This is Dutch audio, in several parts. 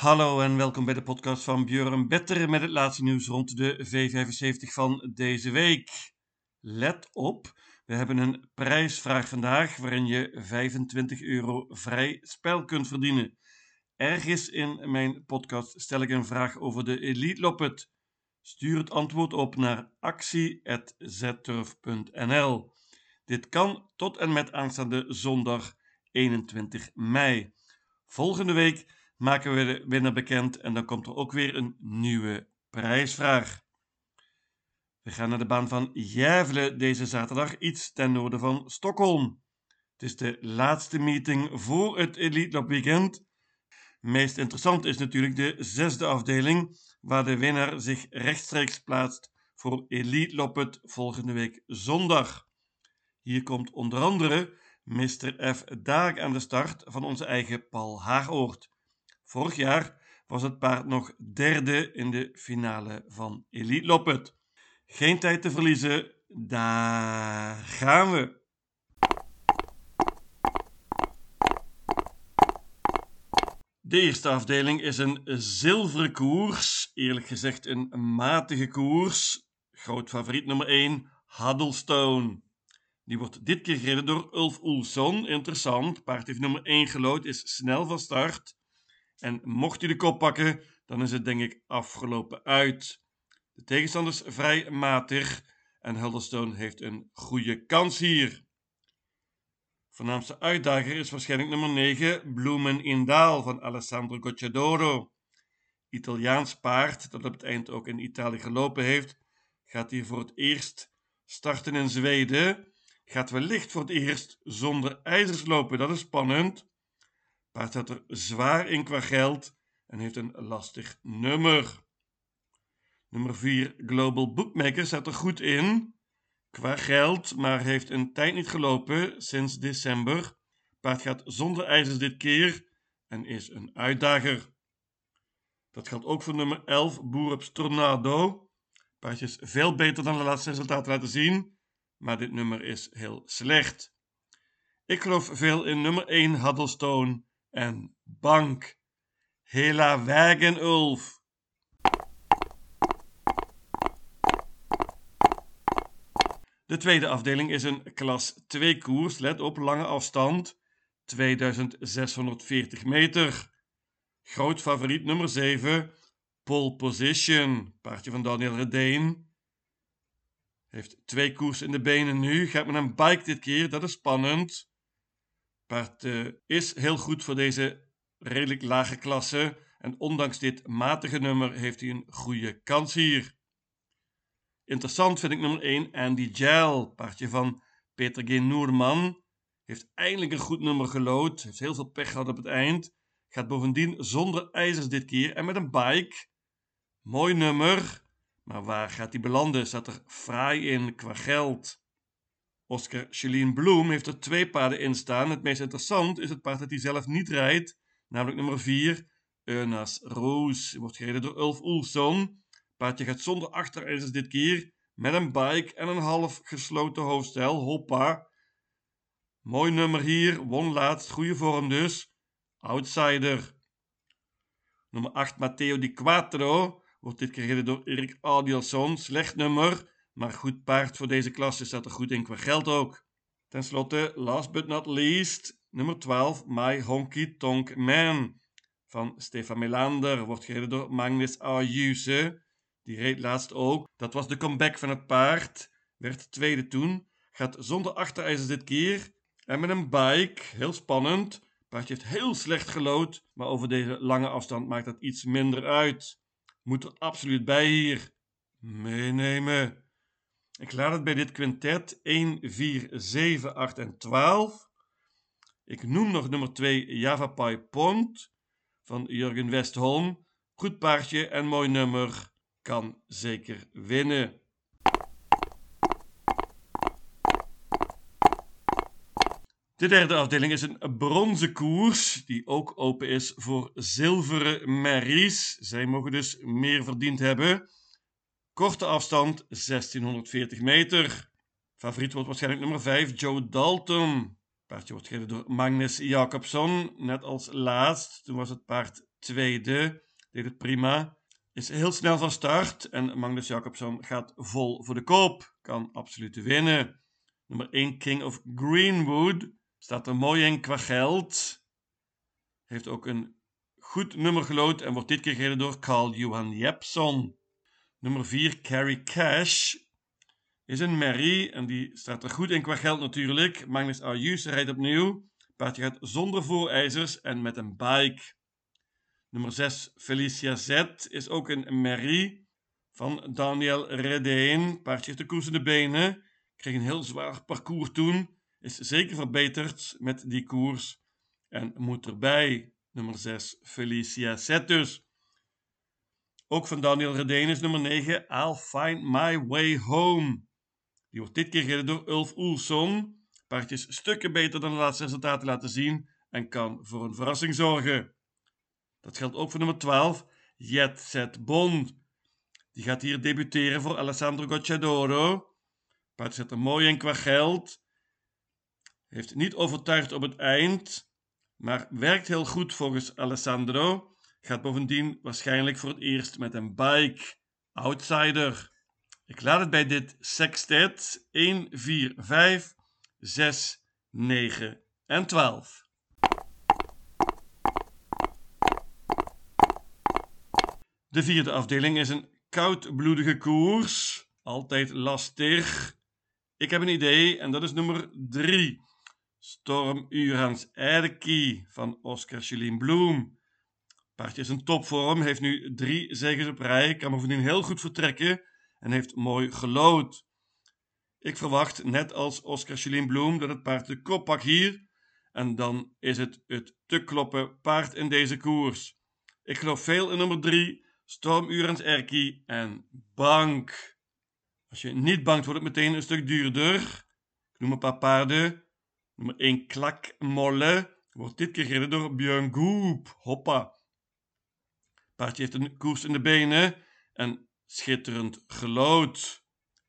Hallo en welkom bij de podcast van Björn Better met het laatste nieuws rond de V75 van deze week. Let op, we hebben een prijsvraag vandaag waarin je 25 euro vrij spel kunt verdienen. Ergens in mijn podcast stel ik een vraag over de Elite Loppet. Stuur het antwoord op naar actie.zturf.nl. Dit kan tot en met aanstaande zondag 21 mei. Volgende week maken we de winnaar bekend en dan komt er ook weer een nieuwe prijsvraag. We gaan naar de baan van Gävle deze zaterdag, iets ten noorden van Stockholm. Het is de laatste meeting voor het Elite Lop Weekend. Meest interessant is natuurlijk de zesde afdeling, waar de winnaar zich rechtstreeks plaatst voor Elite Loppet volgende week zondag. Hier komt onder andere Mr. F. Daag aan de start van onze eigen Paul Haagoort. Vorig jaar was het paard nog derde in de finale van Elite Loppet. Geen tijd te verliezen, daar gaan we. De eerste afdeling is een zilveren koers, eerlijk gezegd een matige koers. Groot favoriet nummer 1, Huddlestone. Die wordt dit keer gereden door Ulf Oelson. Interessant, paard heeft nummer 1 gelood, is snel van start. En mocht hij de kop pakken, dan is het denk ik afgelopen uit. De tegenstander is vrij matig en Huddlestone heeft een goede kans hier. Voornaamste uitdager is waarschijnlijk nummer 9, Bloemen in Daal van Alessandro Gocciadoro. Italiaans paard dat op het eind ook in Italië gelopen heeft, gaat hier voor het eerst starten in Zweden. Gaat wellicht voor het eerst zonder ijzers lopen, dat is spannend. Paard staat er zwaar in qua geld en heeft een lastig nummer. Nummer 4, Global Bookmaker, staat er goed in qua geld, maar heeft een tijd niet gelopen sinds december. Paard gaat zonder ijzers dit keer en is een uitdager. Dat geldt ook voor nummer 11, Boerups Tornado. Paardje is veel beter dan de laatste resultaten laten zien, maar dit nummer is heel slecht. Ik geloof veel in nummer 1, Huddlestone en Bank. Hela Wagen Ulf. De tweede afdeling is een klas 2 koers, let op, lange afstand, 2640 meter. Groot favoriet nummer 7, Pole Position, paardje van Daniel Redeen. Heeft twee koers in de benen nu, gaat met een bike dit keer, dat is spannend. Paard uh, is heel goed voor deze redelijk lage klasse en ondanks dit matige nummer heeft hij een goede kans hier. Interessant vind ik nummer 1, Andy Gel, paardje van Peter G. Noerman. Heeft eindelijk een goed nummer gelood, heeft heel veel pech gehad op het eind. Gaat bovendien zonder ijzers dit keer en met een bike. Mooi nummer, maar waar gaat hij belanden? Staat er fraai in qua geld. Oscar Chelien Bloem heeft er twee paarden in staan. Het meest interessant is het paard dat hij zelf niet rijdt, namelijk nummer 4, Eunas Roos. Wordt gereden door Ulf Oelson. Paardje gaat zonder achterijzers dit keer, met een bike en een half gesloten hoofdstel. Hoppa. Mooi nummer hier, won laatst, goede vorm dus. Outsider. Nummer 8, Matteo Di Quattro. Wordt dit keer gereden door Erik Adielson. Slecht nummer, maar goed paard voor deze klasse. Staat er goed in qua geld ook. Ten slotte, last but not least, nummer 12, My Honky Tonk Man. Van Stefan Melander. Wordt gereden door Magnus Ayuse. Die reed laatst ook. Dat was de comeback van het paard. Werd tweede toen. Gaat zonder achterijzers dit keer. En met een bike. Heel spannend. Paardje heeft heel slecht gelood. Maar over deze lange afstand maakt dat iets minder uit. Moet er absoluut bij hier. Meenemen. Ik laat het bij dit quintet 1, 4, 7, 8 en 12. Ik noem nog nummer 2 Java Pai Pont van Jurgen Westholm. Goed paardje en mooi nummer kan zeker winnen. De derde afdeling is een bronzen koers, die ook open is voor zilveren merries. Zij mogen dus meer verdiend hebben. Korte afstand 1640 meter. Favoriet wordt waarschijnlijk nummer 5, Joe Dalton. paardje wordt gereden door Magnus Jacobson, net als laatst. Toen was het paard tweede, deed het prima. Is heel snel van start en Magnus Jacobson gaat vol voor de koop. Kan absoluut winnen. Nummer 1 King of Greenwood staat er mooi in qua geld. Heeft ook een goed nummer gelood en wordt dit keer gereden door Carl Johan Jepson. Nummer 4 Carrie Cash is een Mary en die staat er goed in qua geld natuurlijk. Magnus Ayus rijdt opnieuw. Paardje gaat zonder voorijzers en met een bike. Nummer 6 Felicia Z is ook een Mary van Daniel Redeen. Paardje heeft de koers in de benen. Kreeg een heel zwaar parcours toen. Is zeker verbeterd met die koers. En moet erbij. Nummer 6 Felicia Z dus. Ook van Daniel Redeen is nummer 9 I'll Find My Way Home. Die wordt dit keer gereden door Ulf Oelson. Paardje is stukken beter dan de laatste resultaten laten zien en kan voor een verrassing zorgen. Dat geldt ook voor nummer 12, Jet Set Bond. Die gaat hier debuteren voor Alessandro Gocciadoro. Paard zit er mooi in qua geld. Heeft niet overtuigd op het eind, maar werkt heel goed volgens Alessandro. Gaat bovendien waarschijnlijk voor het eerst met een bike. Outsider. Ik laat het bij dit sextet 1, 4, 5, 6, 9 en 12. De vierde afdeling is een koudbloedige koers. Altijd lastig. Ik heb een idee en dat is nummer 3. Storm Urans Erki van Oscar Julien Bloem. Paardje is een topvorm, heeft nu drie zegens op rij, kan bovendien heel goed vertrekken en heeft mooi gelood. Ik verwacht, net als Oscar Julien Bloem, dat het paard de kop pakt hier. En dan is het het te kloppen paard in deze koers. Ik geloof veel in nummer 3, Stormurens Erki en Bank. Als je niet bankt, wordt het meteen een stuk duurder. Ik noem een paar paarden. Nummer 1, Klak Molle. Wordt dit keer gereden door Björn Goop. Hoppa. Paardje heeft een koers in de benen en schitterend gelood.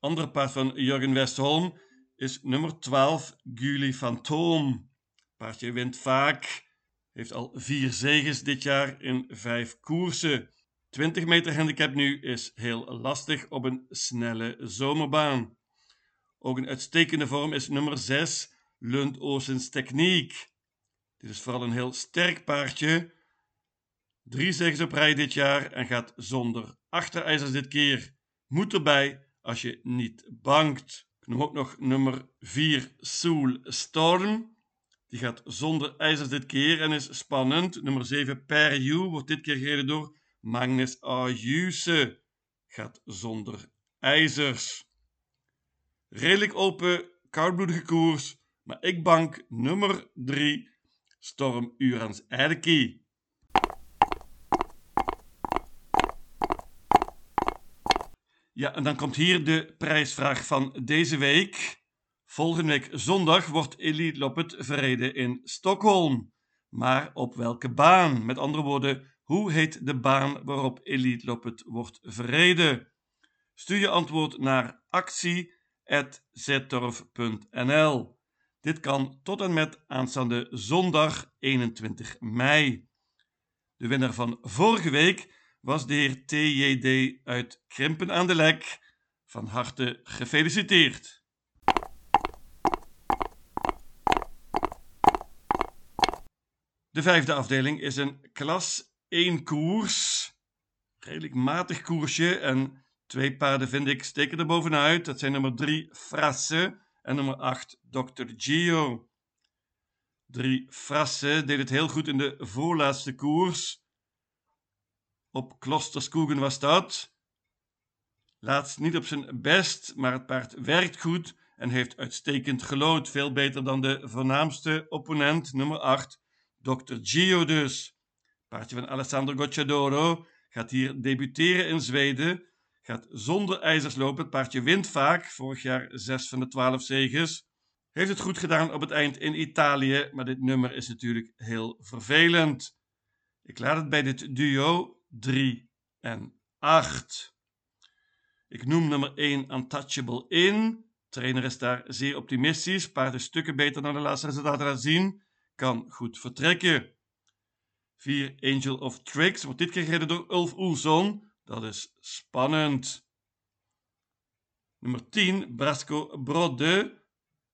Andere paard van Jurgen Westholm is nummer 12, Guli Fantoom. Paardje wint vaak, heeft al vier zegens dit jaar in vijf koersen. 20 meter handicap nu is heel lastig op een snelle zomerbaan. Ook een uitstekende vorm is nummer 6, Lund Oosens Techniek. Dit is vooral een heel sterk paardje. Drie zegens op rij dit jaar en gaat zonder achterijzers dit keer. Moet erbij als je niet bangt. Ik noem ook nog nummer 4 Soul Storm. Die gaat zonder ijzers dit keer en is spannend. Nummer 7 Per wordt dit keer gereden door Magnus Ayuse. Gaat zonder ijzers. Redelijk open, koudbloedige koers. Maar ik bank nummer 3 Storm Urans Erki. Ja, en dan komt hier de prijsvraag van deze week. Volgende week zondag wordt Elite Loppet verreden in Stockholm. Maar op welke baan? Met andere woorden, hoe heet de baan waarop Elite Loppet wordt verreden? Stuur je antwoord naar actie.zettorf.nl. Dit kan tot en met aanstaande zondag 21 mei. De winnaar van vorige week was de heer TJD uit Krimpen aan de Lek. Van harte gefeliciteerd. De vijfde afdeling is een klas 1 koers. Redelijk matig koersje en twee paarden vind ik steken er bovenuit. Dat zijn nummer 3 Frasse en nummer 8 Dr. Gio. 3 Frasse deed het heel goed in de voorlaatste koers. Op Klosterskoegen was dat. Laatst niet op zijn best, maar het paard werkt goed en heeft uitstekend gelood. Veel beter dan de voornaamste opponent, nummer 8, Dr. Gio dus. Paardje van Alessandro Gocciadoro gaat hier debuteren in Zweden. Gaat zonder ijzers lopen. Het paardje wint vaak, vorig jaar 6 van de 12 zegens. Heeft het goed gedaan op het eind in Italië, maar dit nummer is natuurlijk heel vervelend. Ik laat het bij dit duo 3 en 8. Ik noem nummer 1 Untouchable In. trainer is daar zeer optimistisch. Paard is stukken beter dan de laatste resultaten laten zien. Kan goed vertrekken. 4 Angel of Tricks wordt dit keer gereden door Ulf Oelson. Dat is spannend. Nummer 10 Brasco Brode.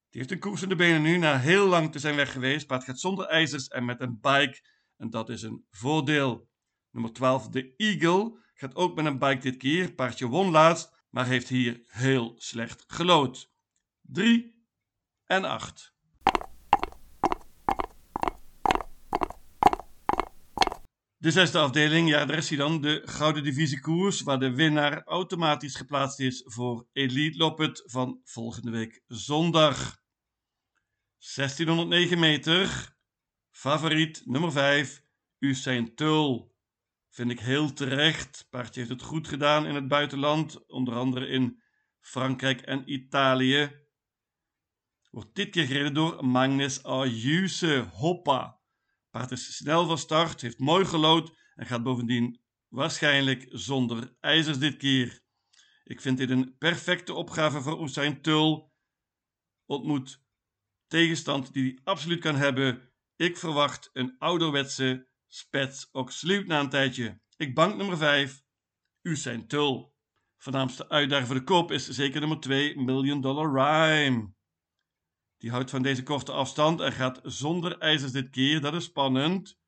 Die heeft een koers in de benen nu na heel lang te zijn weg geweest. Paard gaat zonder ijzers en met een bike. En dat is een voordeel. Nummer 12 de Eagle. Gaat ook met een bike dit keer. Paardje won laatst maar heeft hier heel slecht gelood. 3 en 8. De zesde afdeling, ja, daar is hij dan, de Gouden Divisiekoers, waar de winnaar automatisch geplaatst is voor Elite Loppet van volgende week zondag. 1609 meter, favoriet nummer 5, Usain Tul. Vind ik heel terecht. Paardje heeft het goed gedaan in het buitenland, onder andere in Frankrijk en Italië. Wordt dit keer gereden door Magnus Ayuse. Hoppa. Paard is snel van start, heeft mooi gelood en gaat bovendien waarschijnlijk zonder ijzers dit keer. Ik vind dit een perfecte opgave voor Usain Tul. Ontmoet tegenstand die hij absoluut kan hebben. Ik verwacht een ouderwetse Spets ook sluit na een tijdje. Ik bank nummer 5. U zijn tul. Voornaamste uitdager voor de kop is zeker nummer 2, Million Dollar Rhyme. Die houdt van deze korte afstand en gaat zonder ijzers dit keer. Dat is spannend.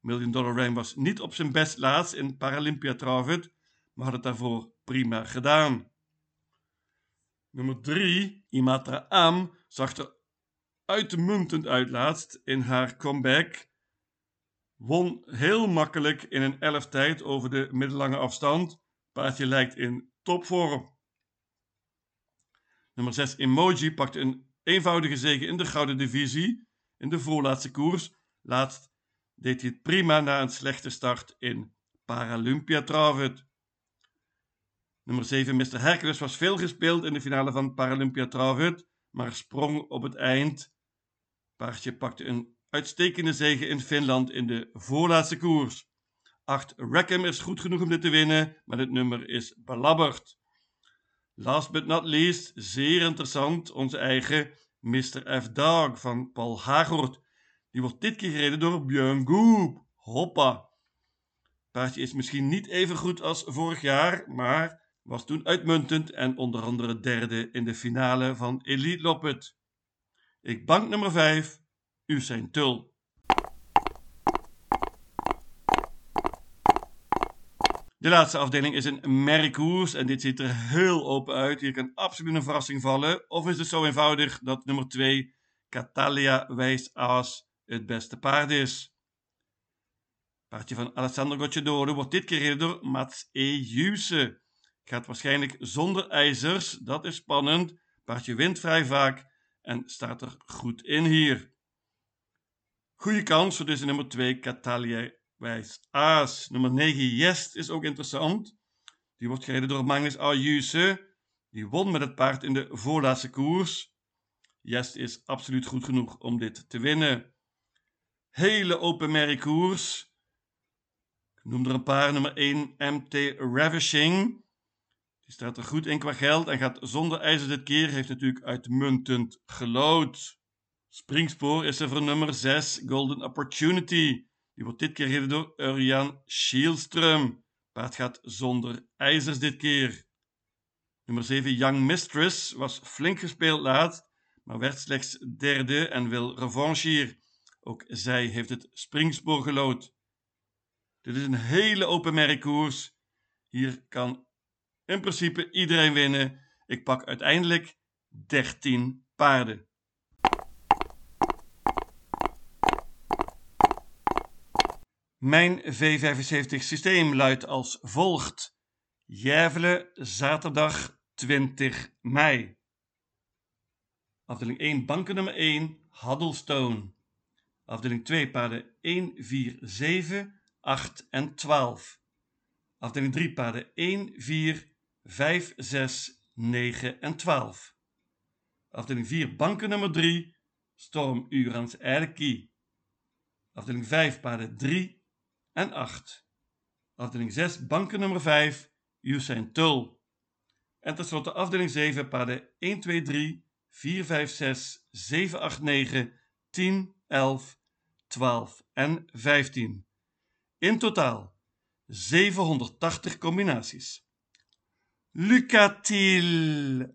Million Dollar Rhyme was niet op zijn best laatst in Paralympia Travet, maar had het daarvoor prima gedaan. Nummer 3, Imatra Am, zag er uitmuntend uit laatst in haar comeback Won heel makkelijk in een elf tijd over de middellange afstand. Paardje lijkt in topvorm. Nummer 6 Emoji pakte een eenvoudige zege in de gouden divisie in de voorlaatste koers. Laatst deed hij het prima na een slechte start in Paralympia Travet. Nummer 7 Mr. Hercules was veel gespeeld in de finale van Paralympia Travet, maar sprong op het eind. Paardje pakte een uitstekende zege in Finland in de voorlaatste koers. 8 Rackham is goed genoeg om dit te winnen, maar dit nummer is belabberd. Last but not least, zeer interessant, onze eigen Mr. F. Dog van Paul Hagort. Die wordt dit keer gereden door Björn Goop. Hoppa! Paardje is misschien niet even goed als vorig jaar, maar was toen uitmuntend en onder andere derde in de finale van Elite Loppet. Ik bank nummer 5, Usain Tul. De laatste afdeling is een merkkoers en dit ziet er heel open uit. Hier kan absoluut een verrassing vallen. Of is het zo eenvoudig dat nummer 2, Catalia wijst Aas, het beste paard is? Paardje van Alessandro Gocciadoro wordt dit keer door Mats E. Juse. Gaat waarschijnlijk zonder ijzers, dat is spannend. Paardje wint vrij vaak en staat er goed in hier. Goede kans voor deze nummer 2, Catalia wijs Aas. Nummer 9, Jest, is ook interessant. Die wordt gereden door Magnus Ayuse. Die won met het paard in de voorlaatste koers. Jest is absoluut goed genoeg om dit te winnen. Hele open merriekoers. Ik noem er een paar. Nummer 1, MT Ravishing. Die staat er goed in qua geld en gaat zonder ijzer dit keer. Heeft natuurlijk uitmuntend gelood. Springspoor is er voor nummer 6, Golden Opportunity. Die wordt dit keer gereden door Urjan Schielström. Paard gaat zonder ijzers dit keer. Nummer 7, Young Mistress, was flink gespeeld laat, maar werd slechts derde en wil revanche hier. Ook zij heeft het springspoor gelood. Dit is een hele open merkkoers. Hier kan in principe iedereen winnen. Ik pak uiteindelijk 13 paarden. Mijn V75 systeem luidt als volgt. Jervelen, zaterdag 20 mei. Afdeling 1, banken nummer 1, Huddlestone. Afdeling 2, paarden 1, 4, 7, 8 en 12. Afdeling 3, paarden 1, 4, 5, 6, 9 en 12. Afdeling 4, banken nummer 3, Storm Urans Erki. Afdeling 5, paarden 3, en 8. Afdeling 6, banken nummer 5, Usain Tul. En tenslotte afdeling 7, paarden 1, 2, 3, 4, 5, 6, 7, 8, 9, 10, 11, 12 en 15. In totaal 780 combinaties. Lucatil